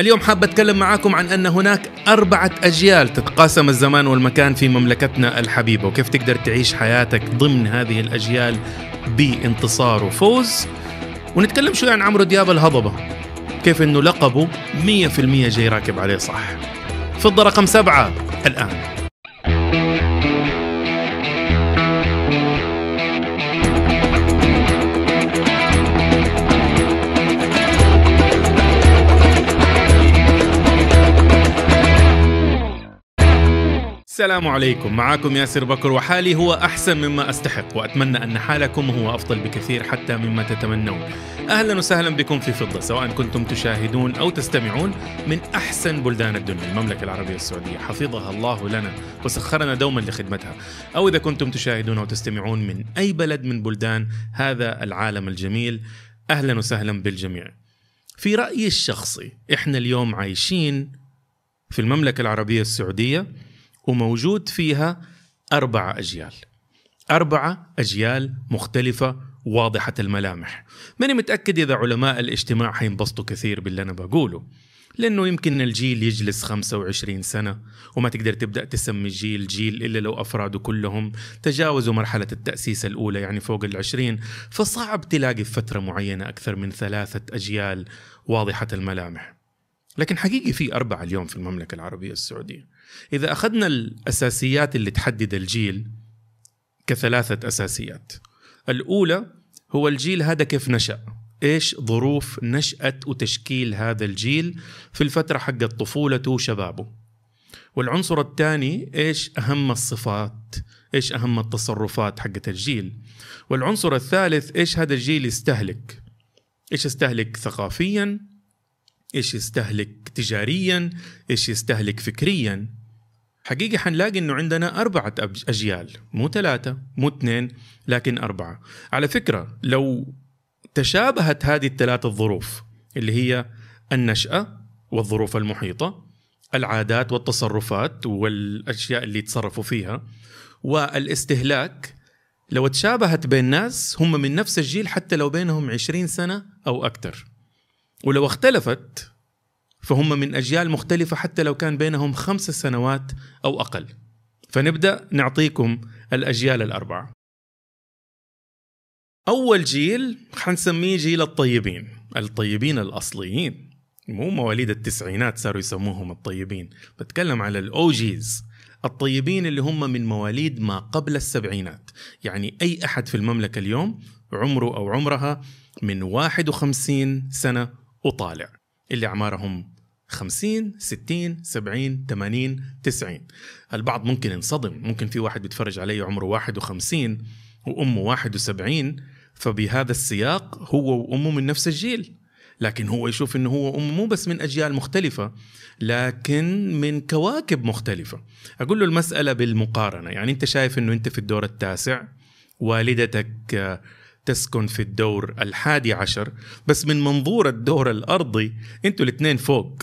اليوم حاب أتكلم معاكم عن أن هناك أربعة أجيال تتقاسم الزمان والمكان في مملكتنا الحبيبة وكيف تقدر تعيش حياتك ضمن هذه الأجيال بانتصار وفوز؟ ونتكلم شوي عن عمرو دياب الهضبة كيف أنه لقبه 100% جاي راكب عليه صح. فضة رقم سبعة الآن. السلام عليكم. معكم ياسر بكر وحالي هو أحسن مما أستحق وأتمنى أن حالكم هو أفضل بكثير حتى مما تتمنون. أهلا وسهلا بكم في فضة سواء كنتم تشاهدون أو تستمعون من أحسن بلدان الدنيا المملكة العربية السعودية. حفظها الله لنا وسخرنا دوما لخدمتها. أو إذا كنتم تشاهدون أو تستمعون من أي بلد من بلدان هذا العالم الجميل أهلا وسهلا بالجميع. في رأيي الشخصي إحنا اليوم عايشين في المملكة العربية السعودية وموجود فيها أربع أجيال. أربعة أجيال مختلفة واضحة الملامح. ماني متأكد إذا علماء الاجتماع حينبسطوا كثير باللي أنا بقوله لأنه يمكن الجيل يجلس 25 سنة وما تقدر تبدأ تسمي الجيل جيل إلا لو أفراده كلهم تجاوزوا مرحلة التأسيس الأولى يعني فوق العشرين فصعب تلاقي في فترة معينة أكثر من ثلاثة أجيال واضحة الملامح. لكن حقيقي في أربعة اليوم في المملكة العربية السعودية. إذا أخذنا الأساسيات اللي تحدد الجيل كثلاثة أساسيات. الأولى هو الجيل هذا كيف نشأ؟ إيش ظروف نشأة وتشكيل هذا الجيل في الفترة حق طفولته وشبابه. والعنصر الثاني إيش أهم الصفات؟ إيش أهم التصرفات حقت الجيل؟ والعنصر الثالث إيش هذا الجيل يستهلك؟ إيش يستهلك ثقافيا؟ إيش يستهلك تجاريا إيش يستهلك فكريا. حقيقة حنلاقي إنه عندنا أربعة أجيال مو ثلاثة مو اثنين لكن أربعة. على فكرة لو تشابهت هذه الثلاث الظروف اللي هي النشأة والظروف المحيطة العادات والتصرفات والأشياء اللي يتصرفوا فيها والاستهلاك لو تشابهت بين ناس هم من نفس الجيل حتى لو بينهم عشرين سنة أو أكثر. ولو اختلفت فهم من أجيال مختلفة حتى لو كان بينهم خمس سنوات أو أقل. فنبدأ نعطيكم الأجيال الأربعة. أول جيل حنسميه جيل الطيبين. الطيبين الأصليين. مو مواليد التسعينات صاروا يسموهم الطيبين. بتكلم على الأوجيز. الطيبين اللي هم من مواليد ما قبل السبعينات. يعني أي أحد في المملكة اليوم عمره أو عمرها من 51 سنة وطالع. اللي أعمارهم 50 60 70 80 90 البعض ممكن ينصدم. ممكن في واحد بيتفرج علي عمره 51 وأمه 71 فبهذا السياق هو وأمه من نفس الجيل. لكن هو يشوف إنه هو وأمه مو بس من أجيال مختلفة لكن من كواكب مختلفة. أقول له المسألة بالمقارنة. يعني أنت شايف إنه أنت في الدور التاسع والدتك تسكن في الدور الحادي عشر بس من منظور الدور الأرضي أنتوا الاثنين فوق.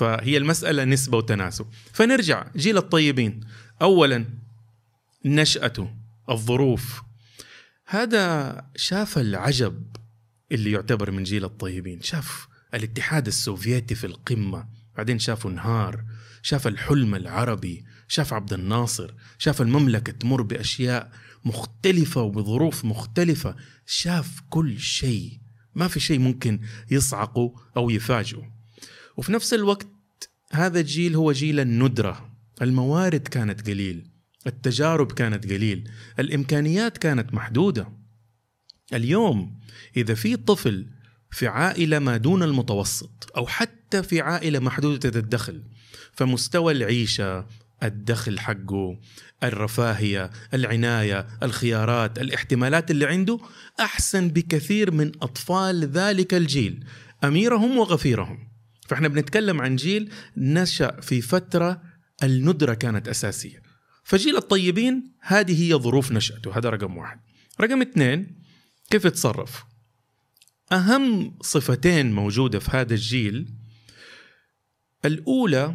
فهي المسألة نسبة وتناسب. فنرجع جيل الطيبين. أولا نشأته الظروف. هذا شاف العجب اللي يعتبر من جيل الطيبين. شاف الاتحاد السوفيتي في القمة بعدين شافوا انهار شاف الحلم العربي شاف عبد الناصر شاف المملكة تمر بأشياء مختلفة وبظروف مختلفة. شاف كل شيء. ما في شيء ممكن يصعقه أو يفاجئه. وفي نفس الوقت هذا الجيل هو جيل الندرة. الموارد كانت قليل التجارب كانت قليل الإمكانيات كانت محدودة. اليوم إذا في طفل في عائلة ما دون المتوسط أو حتى في عائلة محدودة الدخل فمستوى العيشة الدخل حقه الرفاهية العناية الخيارات الاحتمالات اللي عنده أحسن بكثير من أطفال ذلك الجيل أميرهم وغفيرهم. فاحنا بنتكلم عن جيل نشأ في فترة الندرة كانت أساسية. فجيل الطيبين هذه هي ظروف نشأته. هذا رقم واحد. رقم اثنين كيف يتصرف؟ أهم صفتين موجودة في هذا الجيل. الأولى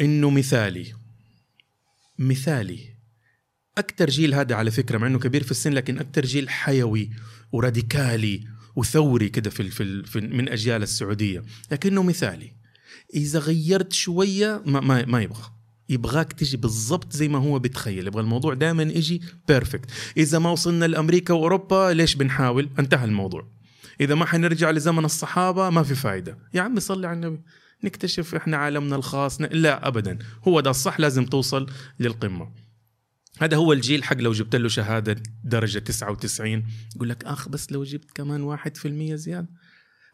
إنه مثالي. مثالي. أكثر جيل هذا على فكرة مع إنه كبير في السن لكن أكثر جيل حيوي وراديكالي وثوري كده في, في, في من أجيال السعودية. لكنه مثالي. إذا غيرت شوية ما ما, ما يبغى. يبغاك تجي بالضبط زي ما هو بتخيل. يبغى الموضوع دائما يجي بيرفكت إذا ما وصلنا لأمريكا وأوروبا ليش بنحاول؟ انتهى الموضوع. إذا ما حنرجع لزمن الصحابة ما في فايدة. يا عمي صلي على النبي. نكتشف إحنا عالمنا الخاص. لا ابدا. هو ده الصح لازم توصل للقمة. هذا هو الجيل حق لو جبت له شهادة درجة 99 يقول لك آخ بس لو جبت كمان 1% زيادة.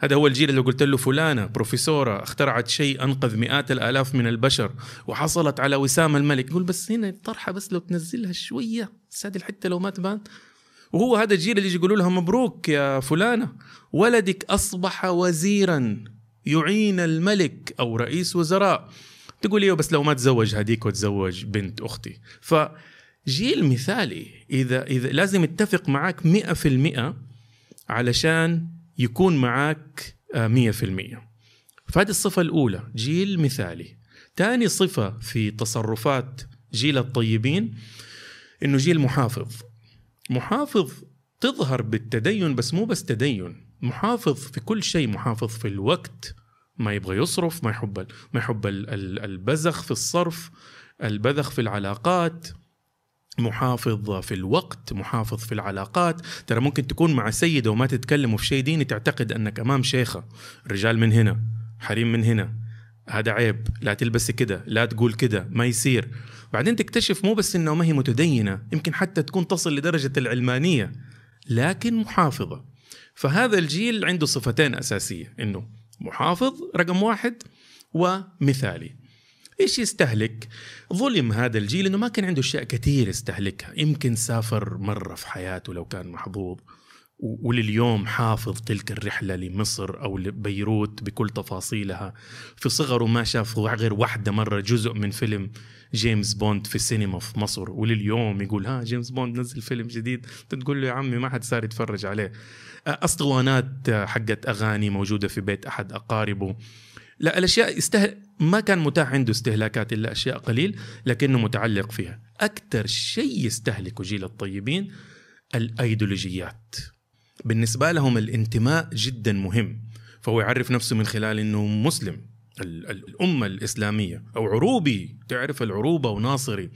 هذا هو الجيل اللي قلت له فلانة بروفيسورة اخترعت شيء أنقذ مئات الآلاف من البشر وحصلت على وسام الملك. يقول بس هنا الطرحة بس لو تنزلها شوية بس هذه الحتة لو ما تبان. وهو هذا الجيل اللي يقولوا لها مبروك يا فلانة ولدك أصبح وزيرا يعين الملك أو رئيس وزراء. تقول أيوه بس لو ما تزوج هذيك وتزوج بنت أختي. فجيل مثالي. إذا إذا لازم يتفق معك مئة في المئة علشان يكون معك آه، مية في المية فهذه الصفة الأولى جيل مثالي. ثاني صفة في تصرفات جيل الطيبين إنه جيل محافظ. محافظ تظهر بالتدين بس مو بس تدين. محافظ في كل شيء محافظ في الوقت ما يبغى يصرف ما يحب ما يحب البذخ في الصرف البذخ في العلاقات. محافظ في الوقت محافظ في العلاقات. ترى ممكن تكون مع سيدة وما تتكلموا في شيء ديني تعتقد أنك أمام شيخة. رجال من هنا حريم من هنا. هذا عيب لا تلبسي كده لا تقول كده ما يصير. بعدين تكتشف مو بس إنه ما هي متدينة يمكن حتى تكون تصل لدرجة العلمانية لكن محافظة. فهذا الجيل عنده صفتين أساسية إنه محافظ رقم واحد ومثالي. إيش يستهلك؟ ظلم هذا الجيل إنه ما كان عنده أشياء كثير يستهلكها، يمكن سافر مرة في حياته لو كان محظوظ ولليوم حافظ تلك الرحلة لمصر أو لبيروت بكل تفاصيلها، في صغره ما شاف غير واحدة مرة جزء من فيلم جيمس بوند في السينما في مصر ولليوم يقول ها جيمس بوند نزل فيلم جديد. تقول له يا عمي ما حد صار يتفرج عليه. أسطوانات حقت أغاني موجودة في بيت أحد أقاربه. لا الاشياء استهل... ما كان متاح عنده استهلاكات إلا أشياء قليل لكنه متعلق فيها. أكثر شيء يستهلكه جيل الطيبين الأيديولوجيات. بالنسبة لهم الانتماء جدا مهم فهو يعرف نفسه من خلال إنه مسلم. الأمة الإسلامية أو عروبي تعرف العروبة وناصري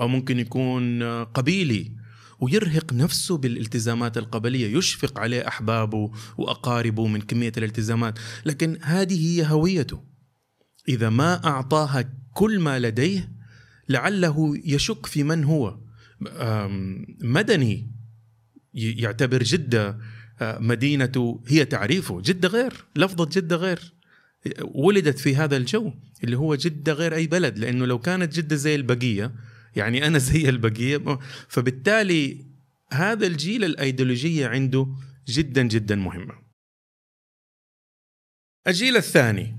أو ممكن يكون قبيلي. ويرهق نفسه بالالتزامات القبلية يشفق عليه أحبابه وأقاربه من كمية الالتزامات. لكن هذه هي هويته. إذا ما أعطاها كل ما لديه لعله يشك في من هو. مدني يعتبر جدة مدينته هي تعريفه. جدة غير لفظة جدة غير. ولدت في هذا الجو اللي هو جدة غير أي بلد. لأنه لو كانت جدة زي البقية يعني أنا زي البقية. فبالتالي هذا الجيل الأيديولوجية عنده جدا جدا مهمة. الجيل الثاني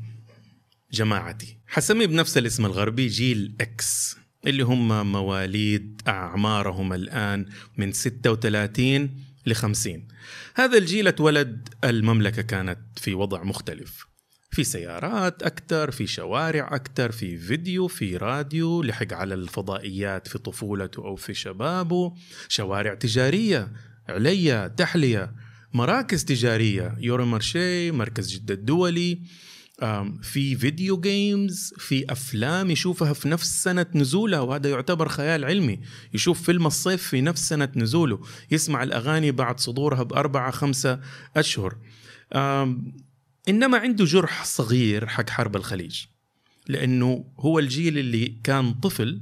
جماعتي. حسمي بنفس الاسم الغربي جيل إكس اللي هم مواليد أعمارهم الآن من 36 ل 50 هذا الجيل اتولد المملكة كانت في وضع مختلف. في سيارات أكثر في شوارع أكثر في فيديو في راديو لحق على الفضائيات في طفولته أو في شبابه. شوارع تجارية عليا تحلية. مراكز تجارية يورو مارشي مركز جدة الدولي. في video games في أفلام يشوفها في نفس سنة نزولها وهذا يعتبر خيال علمي. يشوف فيلم الصيف في نفس سنة نزوله. يسمع الأغاني بعد صدورها بأربعة خمسة أشهر. إنما عنده جرح صغير حق حرب الخليج لأنه هو الجيل اللي كان طفل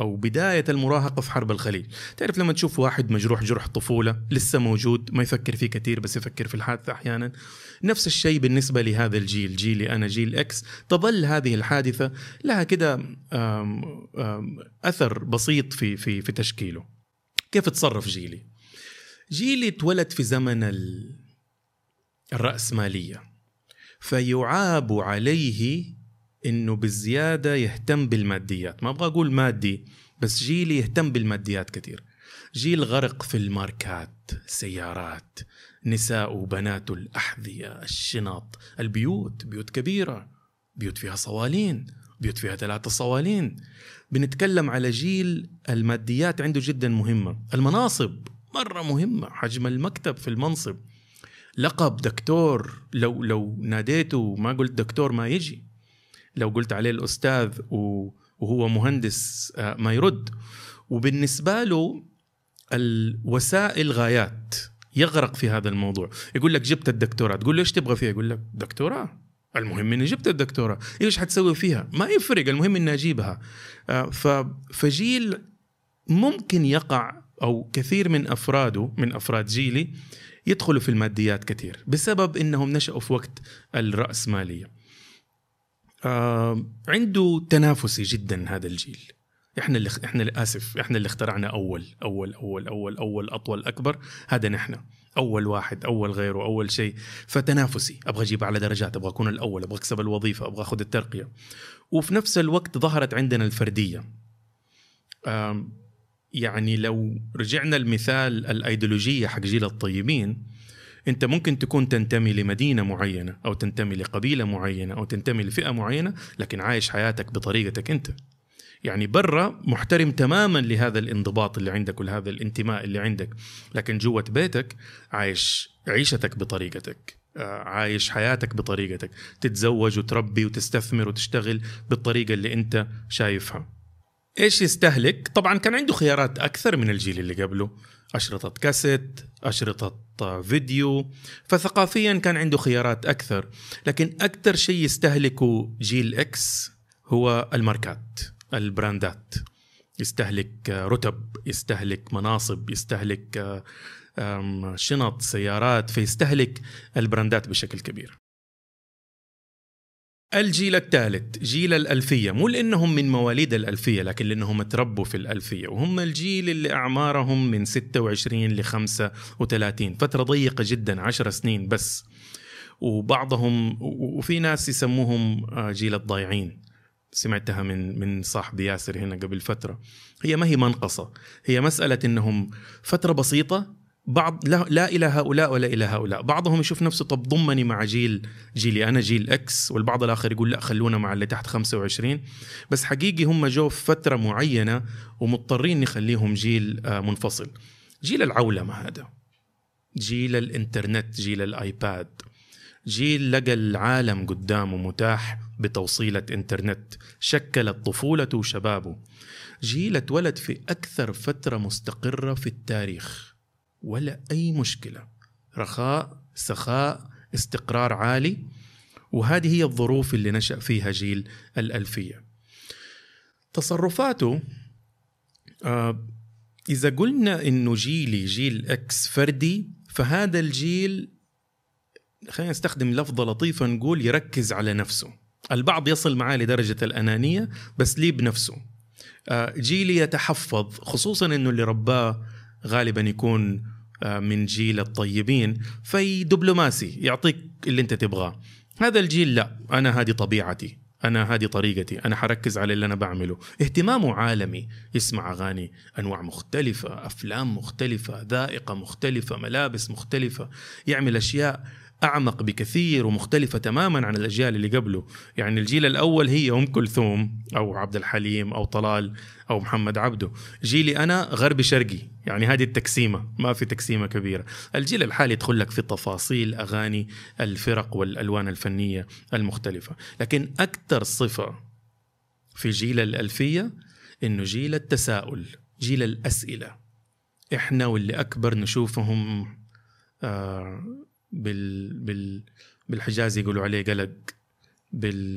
أو بداية المراهقة في حرب الخليج. تعرف لما تشوف واحد مجروح جرح طفولة لسه موجود ما يفكر فيه كثير بس يفكر في الحادثة أحيانا نفس الشيء بالنسبة لهذا الجيل جيلي أنا جيل إكس تظل هذه الحادثة لها كده أثر بسيط في في في تشكيله. كيف تصرف جيلي؟ جيلي اتولد في زمن الرأسمالية. فيعاب عليه إنه بالزيادة يهتم بالماديات. ما أبغى أقول مادي بس جيلي يهتم بالماديات كثير. جيل غرق في الماركات سيارات نساء وبنات الأحذية الشنط البيوت بيوت كبيرة بيوت فيها صوالين بيوت فيها ثلاثة صوالين. بنتكلم على جيل الماديات عنده جدا مهمة. المناصب مرة مهمة. حجم المكتب في المنصب. لقب دكتور لو لو ناديته ما قلت دكتور ما يجي. لو قلت عليه الأستاذ وهو مهندس آه، ما يرد. وبالنسبة له الوسائل غايات. يغرق في هذا الموضوع. يقول لك جبت الدكتوراه. تقول له إيش تبغى فيها؟ يقول لك دكتوراه. المهم إني جبت الدكتوراه. إيش حتسوي فيها؟ ما يفرق. المهم إني أجيبها. آه، فجيل ممكن يقع أو كثير من أفراده من أفراد جيلي يدخلوا في الماديات كثير بسبب إنهم نشأوا في وقت الرأسمالية. آه عنده تنافسي جدا هذا الجيل. إحنا اللي إحنا اسف إحنا اللي اخترعنا أول أول أول أول أول أطول أكبر. هذا نحن. أول واحد أول غيره أول شيء. فتنافسي. أبغى أجيب على درجات أبغى أكون الأول أبغى أكسب الوظيفة أبغى أخذ الترقية. وفي نفس الوقت ظهرت عندنا الفردية. يعني لو رجعنا المثال الأيديولوجية حق جيل الطيبين أنت ممكن تكون تنتمي لمدينة معينة أو تنتمي لقبيلة معينة أو تنتمي لفئة معينة لكن عايش حياتك بطريقتك أنت. يعني برا محترم تماما لهذا الانضباط اللي عندك ولهذا الانتماء اللي عندك لكن جوة بيتك عايش عيشتك بطريقتك آه، عايش حياتك بطريقتك. تتزوج وتربي وتستثمر وتشتغل بالطريقة اللي أنت شايفها. إيش يستهلك؟ طبعا كان عنده خيارات أكثر من الجيل اللي قبله. أشرطة كاسيت أشرطة فيديو فثقافيا كان عنده خيارات أكثر. لكن أكثر شيء يستهلكه جيل X هو الماركات البراندات. يستهلك رتب يستهلك مناصب يستهلك شنط سيارات فيستهلك البراندات بشكل كبير. الجيل الثالث جيل الألفية. مو لأنهم من مواليد الألفية لكن لأنهم تربوا في الألفية. وهم الجيل اللي أعمارهم من 26 ل 35 فترة ضيقة جدا 10 سنين بس. وبعضهم وفي ناس يسموهم آه، جيل الضايعين. سمعتها من من صاحبي ياسر هنا قبل فترة. هي ما هي منقصة. هي مسألة إنهم فترة بسيطة بعض لا, لا إلى هؤلاء ولا إلى هؤلاء. بعضهم يشوف نفسه طب ضمني مع جيل جيلي أنا جيل X والبعض الآخر يقول لا خلونا مع اللي تحت 25 بس حقيقي هم جو في فترة معينة ومضطرين نخليهم جيل آه، منفصل. جيل العولمة هذا. جيل الإنترنت جيل ال iPad. جيل لقى العالم قدامه متاح بتوصيلة إنترنت. شكلت طفولته وشبابه. جيل اتولد في أكثر فترة مستقرة في التاريخ. ولا أي مشكلة. رخاء سخاء استقرار عالي. وهذه هي الظروف اللي نشأ فيها جيل الألفية. تصرفاته آه إذا قلنا إنه جيلي جيل إكس فردي فهذا الجيل خلينا نستخدم لفظة لطيفة نقول يركز على نفسه. البعض يصل معاه لدرجة الأنانية بس لي بنفسه؟ آه، جيلي يتحفظ خصوصا أنه اللي رباه غالبا يكون آه، من جيل الطيبين. في دبلوماسي يعطيك اللي انت تبغاه. هذا الجيل لا أنا هذه طبيعتي أنا هذه طريقتي أنا حركز على اللي أنا بعمله. اهتمامه عالمي يسمع أغاني أنواع مختلفة أفلام مختلفة ذائقة مختلفة ملابس مختلفة يعمل أشياء أعمق بكثير ومختلفة تماما عن الأجيال اللي قبله. يعني الجيل الأول هي أم كلثوم أو عبد الحليم أو طلال أو محمد عبده. جيلي أنا غربي شرقي يعني هذه التقسيمة ما في تقسيمة كبيرة. الجيل الحالي يدخل لك في تفاصيل أغاني الفرق والألوان الفنية المختلفة. لكن أكثر صفة في جيل الألفية إنه جيل التساؤل جيل الأسئلة. إحنا واللي أكبر نشوفهم آه بال بال بالحجاز يقولوا عليه قلق بال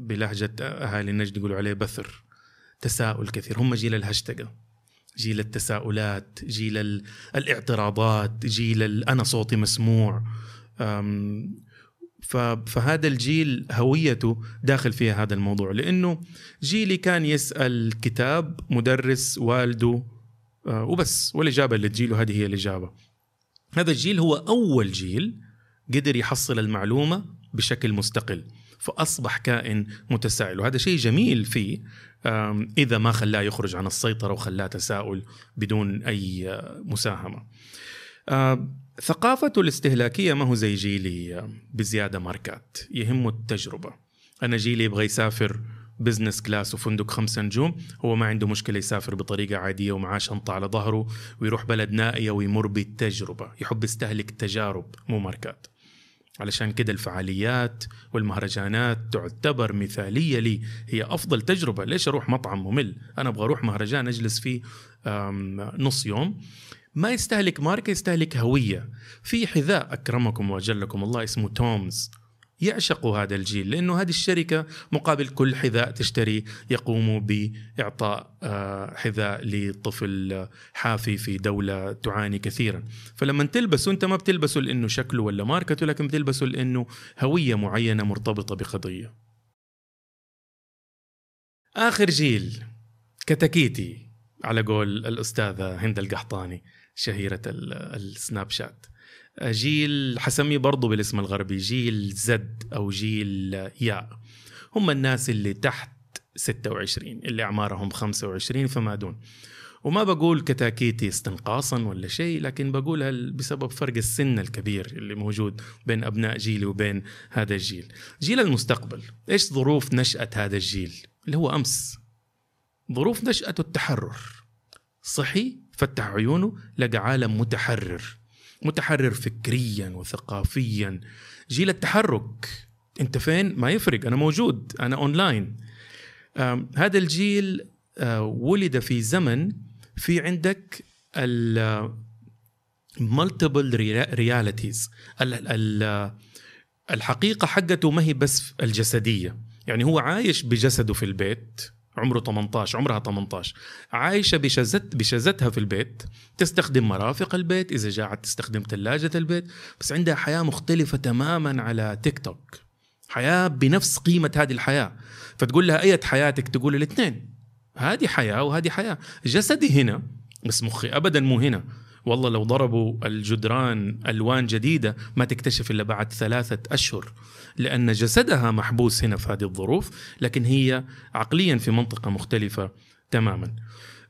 بلهجة أهالي النجد يقولوا عليه بثر تساؤل كثير. هم جيل الهشتقة جيل التساؤلات جيل الاعتراضات جيل أنا صوتي مسموع. فهذا الجيل هويته داخل فيها هذا الموضوع لأنه جيلي كان يسأل كتاب مدرس والده آه، وبس والإجابة اللي تجيله هذه هي الإجابة. هذا الجيل هو أول جيل قدر يحصل المعلومة بشكل مستقل فأصبح كائن متسائل وهذا شيء جميل فيه إذا ما خلاه يخرج عن السيطرة وخلاه تساؤل بدون أي مساهمة. ثقافته الاستهلاكية ما هو زي جيلي بزيادة ماركات يهمه التجربة. أنا جيلي يبغى يسافر business class وفندق خمسة نجوم. هو ما عنده مشكلة يسافر بطريقة عادية ومعاه شنطة على ظهره ويروح بلد نائية ويمر بالتجربة. يحب يستهلك تجارب مو ماركات. علشان كده الفعاليات والمهرجانات تعتبر مثالية لي. هي أفضل تجربة. ليش أروح مطعم ممل؟ أنا أبغى أروح مهرجان أجلس فيه نص يوم. ما يستهلك ماركة يستهلك هوية. في حذاء أكرمكم وأجلكم الله اسمه تومز. يعشقوا هذا الجيل لأنه هذه الشركة مقابل كل حذاء تشتري يقوموا بإعطاء آه، حذاء لطفل حافي في دولة تعاني كثيرا. فلما تلبسه انت ما بتلبسه لأنه شكله ولا ماركته لكن بتلبسه لأنه هوية معينة مرتبطة بقضية. آخر جيل كتاكيتي على قول الأستاذة هند القحطاني شهيرة السناب شات. جيل حسميه برضو بالاسم الغربي جيل زد أو جيل ياء. هم الناس اللي تحت 26 اللي أعمارهم 25 فما دون. وما بقول كتاكيتي استنقاصا ولا شيء لكن بقولها بسبب فرق السن الكبير اللي موجود بين أبناء جيلي وبين هذا الجيل. جيل المستقبل. إيش ظروف نشأة هذا الجيل؟ اللي هو أمس. ظروف نشاته التحرر. صحي فتح عيونه لقى عالم متحرر. متحرر فكريا وثقافيا. جيل التحرك أنت فين؟ ما يفرق أنا موجود أنا أونلاين. هذا الجيل آه، ولد في زمن في عندك ال multiple realities الحقيقة حقته ما هي بس الجسدية. يعني هو عايش بجسده في البيت. عمره 18 عمرها 18 عايشة بشزت بشزتها في البيت تستخدم مرافق البيت إذا جاءت تستخدم ثلاجة البيت بس عندها حياة مختلفة تماما على تيك توك. حياة بنفس قيمة هذه الحياة. فتقول لها أية حياتك؟ تقول الاثنين. هذه حياة وهذه حياة. جسدي هنا بس مخي أبدا مو هنا. والله لو ضربوا الجدران ألوان جديدة ما تكتشف إلا بعد ثلاثة أشهر. لأن جسدها محبوس هنا في هذه الظروف لكن هي عقليا في منطقة مختلفة تماما.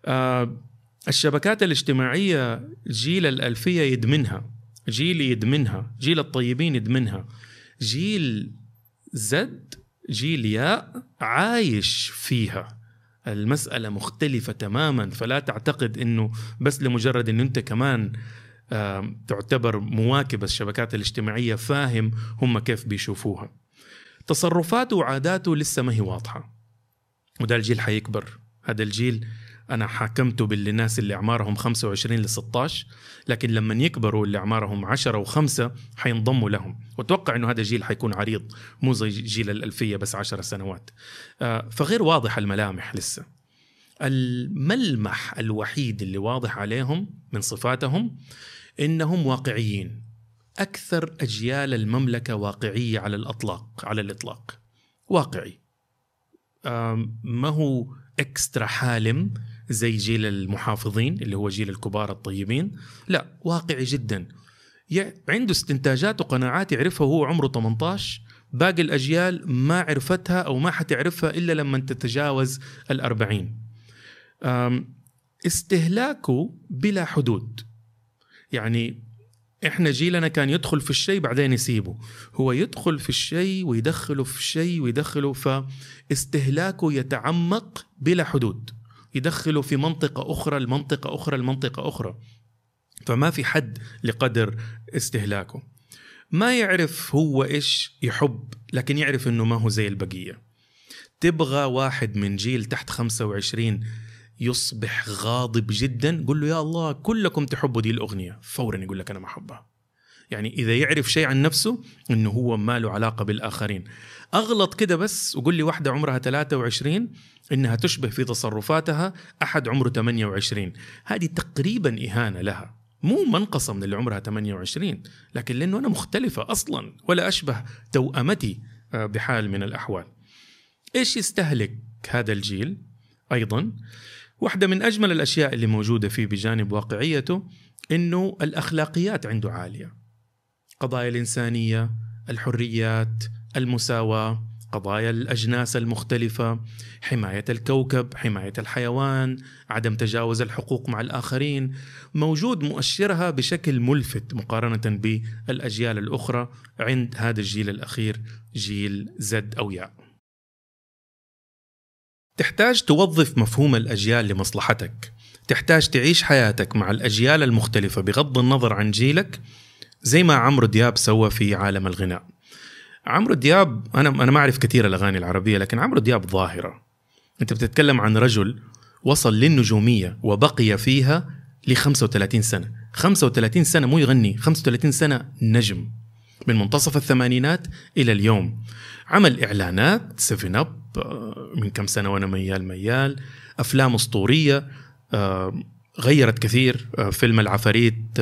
آه الشبكات الاجتماعية جيل الألفية يدمنها، جيل يدمنها، جيل الطيبين يدمنها. جيل زد جيل ياء عايش فيها المسألة مختلفة تماما فلا تعتقد إنه بس لمجرد انه أنت كمان تعتبر مواكب الشبكات الاجتماعية فاهم هم كيف بيشوفوها. تصرفاته وعاداته لسه ما هي واضحة. وده الجيل حيكبر. هذا الجيل أنا حاكمته بالناس اللي أعمارهم 25 ل 16 لكن لما يكبروا اللي أعمارهم 10 و5 حينضموا لهم. وأتوقع إنه هذا الجيل حيكون عريض مو زي جيل الألفية بس 10 سنوات. آه، فغير واضح الملامح لسه. الملمح الوحيد اللي واضح عليهم من صفاتهم إنهم واقعيين. أكثر أجيال المملكة واقعية على الأطلاق على الإطلاق. واقعي. ما هو إكسترا حالم زي جيل المحافظين اللي هو جيل الكبار الطيبين؟ لا واقعي جدا. عنده استنتاجات وقناعات يعرفها وهو عمره 18 باقي الأجيال ما عرفتها أو ما حتعرفها إلا لما تتجاوز الأربعين. استهلاكه بلا حدود. يعني إحنا جيلنا كان يدخل في الشيء بعدين يسيبه. هو يدخل في الشيء ويدخله في شيء ويدخله فاستهلاكه يتعمق بلا حدود. يدخله في منطقة أخرى المنطقة أخرى المنطقة أخرى. فما في حد لقدر استهلاكه. ما يعرف هو إيش يحب لكن يعرف إنه ما هو زي البقية. تبغى واحد من جيل تحت 25 يصبح غاضب جدا. قل له يا الله كلكم تحبوا دي الأغنية. فورا يقول لك أنا ما أحبها. يعني إذا يعرف شيء عن نفسه إنه هو ما له علاقة بالآخرين. أغلط كده بس وقول لي واحدة عمرها 23 إنها تشبه في تصرفاتها أحد عمره 28 هذه تقريبا إهانة لها. مو منقصة من اللي عمرها 28 لكن لأنه أنا مختلفة أصلا ولا أشبه توأمتي آه، بحال من الأحوال. إيش يستهلك هذا الجيل؟ أيضا واحدة من أجمل الأشياء اللي موجودة فيه بجانب واقعيته إنه الأخلاقيات عنده عالية. قضايا الإنسانية الحريات المساواة قضايا الأجناس المختلفة حماية الكوكب حماية الحيوان عدم تجاوز الحقوق مع الآخرين موجود مؤشرها بشكل ملفت مقارنة بالأجيال الأخرى عند هذا الجيل الأخير جيل زد أو ياء. تحتاج توظف مفهوم الأجيال لمصلحتك. تحتاج تعيش حياتك مع الأجيال المختلفة بغض النظر عن جيلك زي ما عمرو دياب سوى في عالم الغناء. عمرو دياب أنا أنا ما أعرف كثير الأغاني العربية لكن عمرو دياب ظاهرة. أنت بتتكلم عن رجل وصل للنجومية وبقي فيها ل 35 سنة. 35 سنة مو يغني 35 سنة نجم. من منتصف الثمانينات إلى اليوم. عمل إعلانات 7 أب آه، من كم سنة وأنا ميال ميال أفلام أسطورية آه، غيرت كثير آه، فيلم العفاريت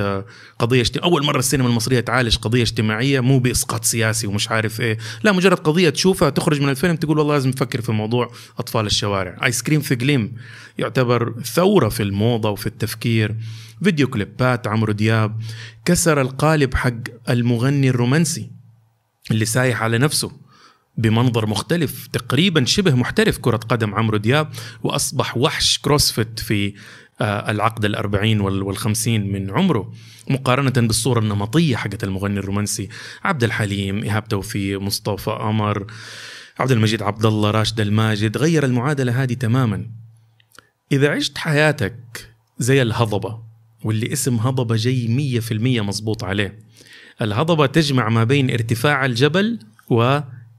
قضية اجتماعية أول مرة السينما المصرية تعالج قضية اجتماعية مو بإسقاط سياسي ومش عارف إيه. لا مجرد قضية تشوفها تخرج من الفيلم تقول والله لازم نفكر في موضوع أطفال الشوارع. آيس كريم في جليم يعتبر ثورة في الموضة وفي التفكير. فيديو كليبات عمرو دياب كسر القالب حق المغني الرومانسي اللي سايح على نفسه. بمنظر مختلف تقريبا شبه محترف كرة قدم عمرو دياب وأصبح وحش CrossFit في آه، العقد الأربعين والخمسين من عمره مقارنة بالصورة النمطية حقت المغني الرومانسي عبد الحليم إيهاب توفيق مصطفى قمر عبد المجيد عبد الله راشد الماجد غير المعادلة هذه تماما. إذا عشت حياتك زي الهضبة واللي اسم هضبة جاي مية في المية مظبوط عليه الهضبة تجمع ما بين ارتفاع الجبل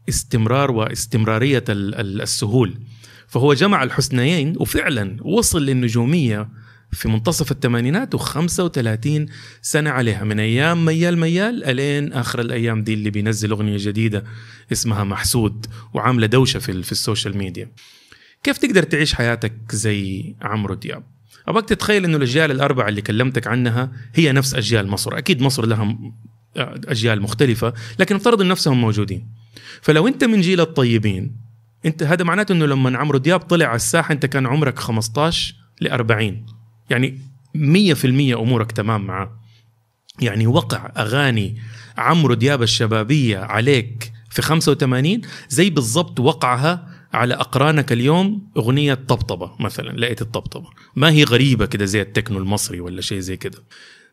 واستمرار واستمرارية السهول. فهو جمع الحسنيين وفعلا وصل للنجومية في منتصف الثمانينات و35 سنة عليها. من أيام ميال ميال إلين آخر الأيام دي اللي بينزل أغنية جديدة اسمها محسود وعاملة دوشة في, في ال social media. كيف تقدر تعيش حياتك زي عمرو دياب؟ أبغاك تتخيل أنه الأجيال الأربعة اللي كلمتك عنها هي نفس أجيال مصر. أكيد مصر لها أجيال مختلفة لكن افترض أن نفسهم موجودين. فلو أنت من جيل الطيبين أنت هذا معناته إنه لما عمرو دياب طلع على الساحة أنت كان عمرك 15 ل 40 يعني 100% أمورك تمام معاه. يعني وقع أغاني عمرو دياب الشبابية عليك في 85 زي بالضبط وقعها على أقرانك اليوم أغنية طبطبة مثلا لقيت الطبطبة. ما هي غريبة كده زي التكنو المصري ولا شيء زي كده.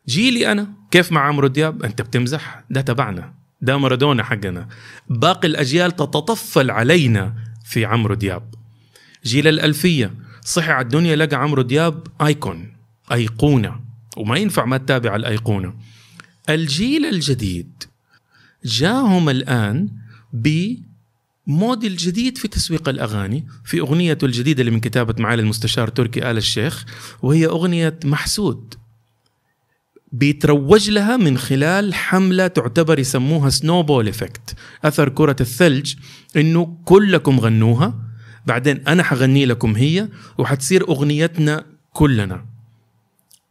جيلي أنا. كيف مع عمرو دياب؟ أنت بتمزح. ده تبعنا. ده مارادونا حقنا. باقي الأجيال تتطفل علينا في عمرو دياب. جيل الألفية صحي على الدنيا لقى عمرو دياب أيكون أيقونة. وما ينفع ما تتابع الأيقونة. الجيل الجديد جاهم الآن بموديل جديد في تسويق الأغاني في اغنيته الجديدة اللي من كتابة معالي المستشار تركي آل الشيخ وهي أغنية محسود. بيتروج لها من خلال حملة تعتبر يسموها سنوبول افكت أثر كرة الثلج إنه كلكم غنوها بعدين أنا حغني لكم هي وحتصير أغنيتنا كلنا.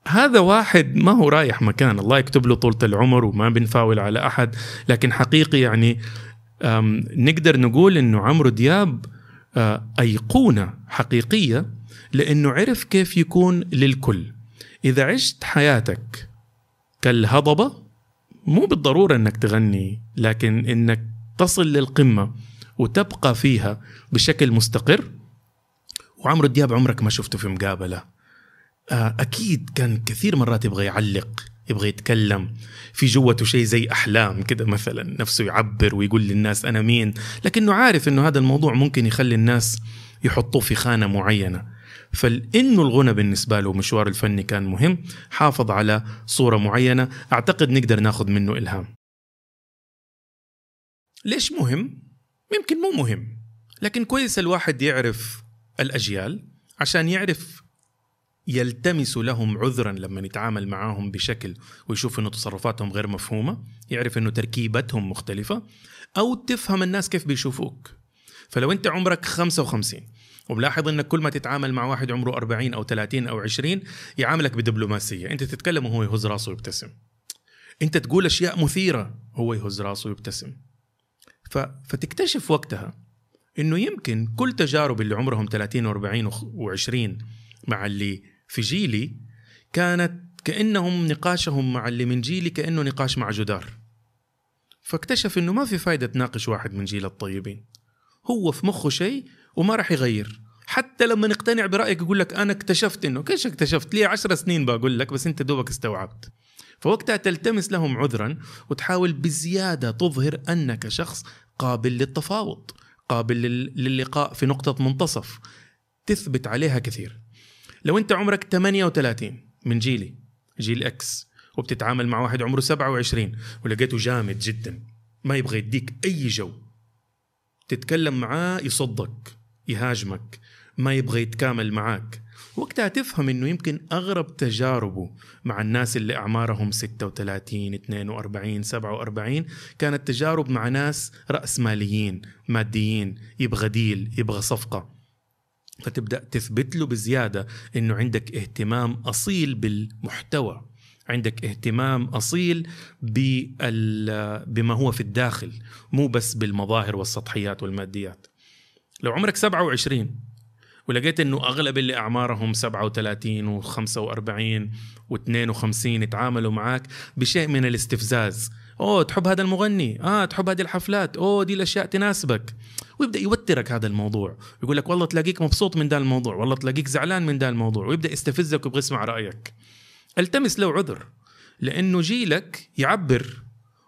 هذا واحد ما هو رايح مكان الله يكتب له طولة العمر وما بنفاول على أحد لكن حقيقي يعني نقدر نقول إنه عمرو دياب أيقونة حقيقية لأنه عرف كيف يكون للكل. إذا عشت حياتك كالهضبة مو بالضرورة إنك تغني لكن إنك تصل للقمة وتبقى فيها بشكل مستقر. وعمرو دياب عمرك ما شفته في مقابلة. آه، أكيد كان كثير مرات يبغى يعلق يبغى يتكلم في جوته شيء زي أحلام كده مثلا نفسه يعبر ويقول للناس أنا مين. لكنه عارف أنه هذا الموضوع ممكن يخلي الناس يحطوه في خانة معينة. فإنه الغنى بالنسبة له مشوار الفني كان مهم حافظ على صورة معينة أعتقد نقدر ناخذ منه إلهام ليش مهم؟ يمكن مو مهم لكن كويس الواحد يعرف الأجيال عشان يعرف يلتمس لهم عذرا لما يتعامل معاهم بشكل ويشوف إنه تصرفاتهم غير مفهومة يعرف إنه تركيبتهم مختلفة أو تفهم الناس كيف بيشوفوك فلو أنت عمرك 55 وملاحظ انك كل ما تتعامل مع واحد عمره 40 أو 30 أو 20 يعاملك بدبلوماسية. أنت تتكلم وهو يهز راسه ويبتسم. أنت تقول أشياء مثيرة هو يهز راسه ويبتسم. ف... فتكتشف وقتها إنه يمكن كل تجارب اللي عمرهم 30 و40 و20 مع اللي في جيلي كانت كأنهم نقاشهم مع اللي من جيلي كأنه نقاش مع جدار. فاكتشف إنه ما في فايدة تناقش واحد من جيل الطيبين. هو في مخه شيء وما راح يغير. حتى لما نقتنع برأيك يقول لك أنا اكتشفت إنه كيف اكتشفت؟ لي عشر سنين بقول لك بس أنت دوبك استوعبت. فوقتها تلتمس لهم عذرا وتحاول بزيادة تظهر أنك شخص قابل للتفاوض قابل للقاء في نقطة منتصف. تثبت عليها كثير. لو أنت عمرك 38 من جيلي جيل إكس وبتتعامل مع واحد عمره 27 ولقيته جامد جدا ما يبغى يديك أي جو. تتكلم معاه يصدق يهاجمك ما يبغى يتكامل معاك. وقتها تفهم إنه يمكن أغرب تجاربه مع الناس اللي أعمارهم 36 42 47 كانت تجارب مع ناس راسماليين ماديين يبغى ديل يبغى صفقة. فتبدأ تثبت له بزيادة إنه عندك اهتمام أصيل بالمحتوى عندك اهتمام أصيل بما هو في الداخل مو بس بالمظاهر والسطحيات والماديات. لو عمرك 27 ولقيت إنه أغلب اللي أعمارهم 37 و45 و52 يتعاملوا معك بشيء من الاستفزاز. أوه تحب هذا المغني؟ آه تحب هذه الحفلات؟ أوه دي الأشياء تناسبك. ويبدأ يوترك هذا الموضوع. يقول لك والله تلاقيك مبسوط من ذا الموضوع والله تلاقيك زعلان من ذا الموضوع. ويبدأ يستفزك ويبغى يسمع رأيك. التمس له عذر لأنه جيلك يعبر.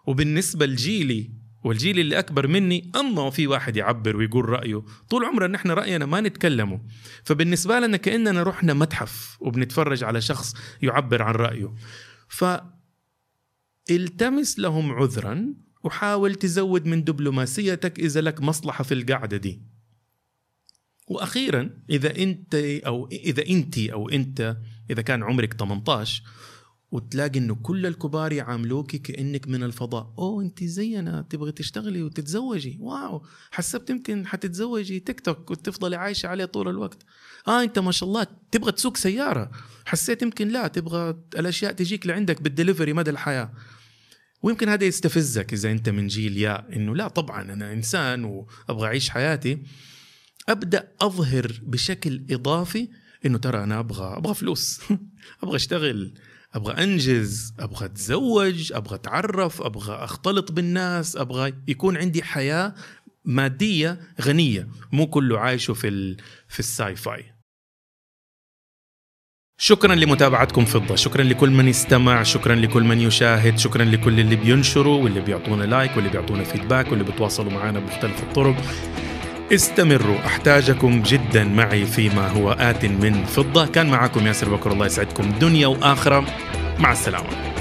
وبالنسبة لجيلي والجيل اللي أكبر مني اما في واحد يعبر ويقول رأيه. طول عمرنا نحن رأينا ما نتكلمه. فبالنسبة لنا كأننا رحنا متحف وبنتفرج على شخص يعبر عن رأيه. ف التمس لهم عذرا وحاول تزود من دبلوماسيتك إذا لك مصلحة في القعده دي. وأخيرا إذا أنت أو إذا انت أو أنت إذا كان عمرك 18 وتلاقي إنه كل الكبار يعاملوك كإنك من الفضاء. أوه أنت زينا تبغي تشتغلي وتتزوجي. واو حسبت يمكن حتتزوجي تيك توك وتفضلي عايشة عليه طول الوقت. آه أنت ما شاء الله تبغى تسوق سيارة. حسيت يمكن لا تبغى الأشياء تجيك لعندك بالدليفري مدى الحياة. ويمكن هذا يستفزك إذا أنت من جيل يا إنه لا طبعا أنا إنسان وأبغى أعيش حياتي. أبدأ أظهر بشكل إضافي إنه ترى أنا أبغى أبغى فلوس. أبغى أشتغل. أبغى أنجز أبغى أتزوج أبغى أتعرف أبغى أختلط بالناس أبغى يكون عندي حياة مادية غنية مو كله عايشه في ال... في ال sci-fi شكرا لمتابعتكم فضة شكرا لكل من يستمع شكرا لكل من يشاهد شكرا لكل اللي بينشروا واللي بيعطونا like واللي بيعطونا feedback واللي بيتواصلوا معنا بمختلف الطرق. استمروا. أحتاجكم جدا معي فيما هو آت من فضة. كان معكم ياسر بكر الله يسعدكم. دنيا وآخرة. مع السلامة.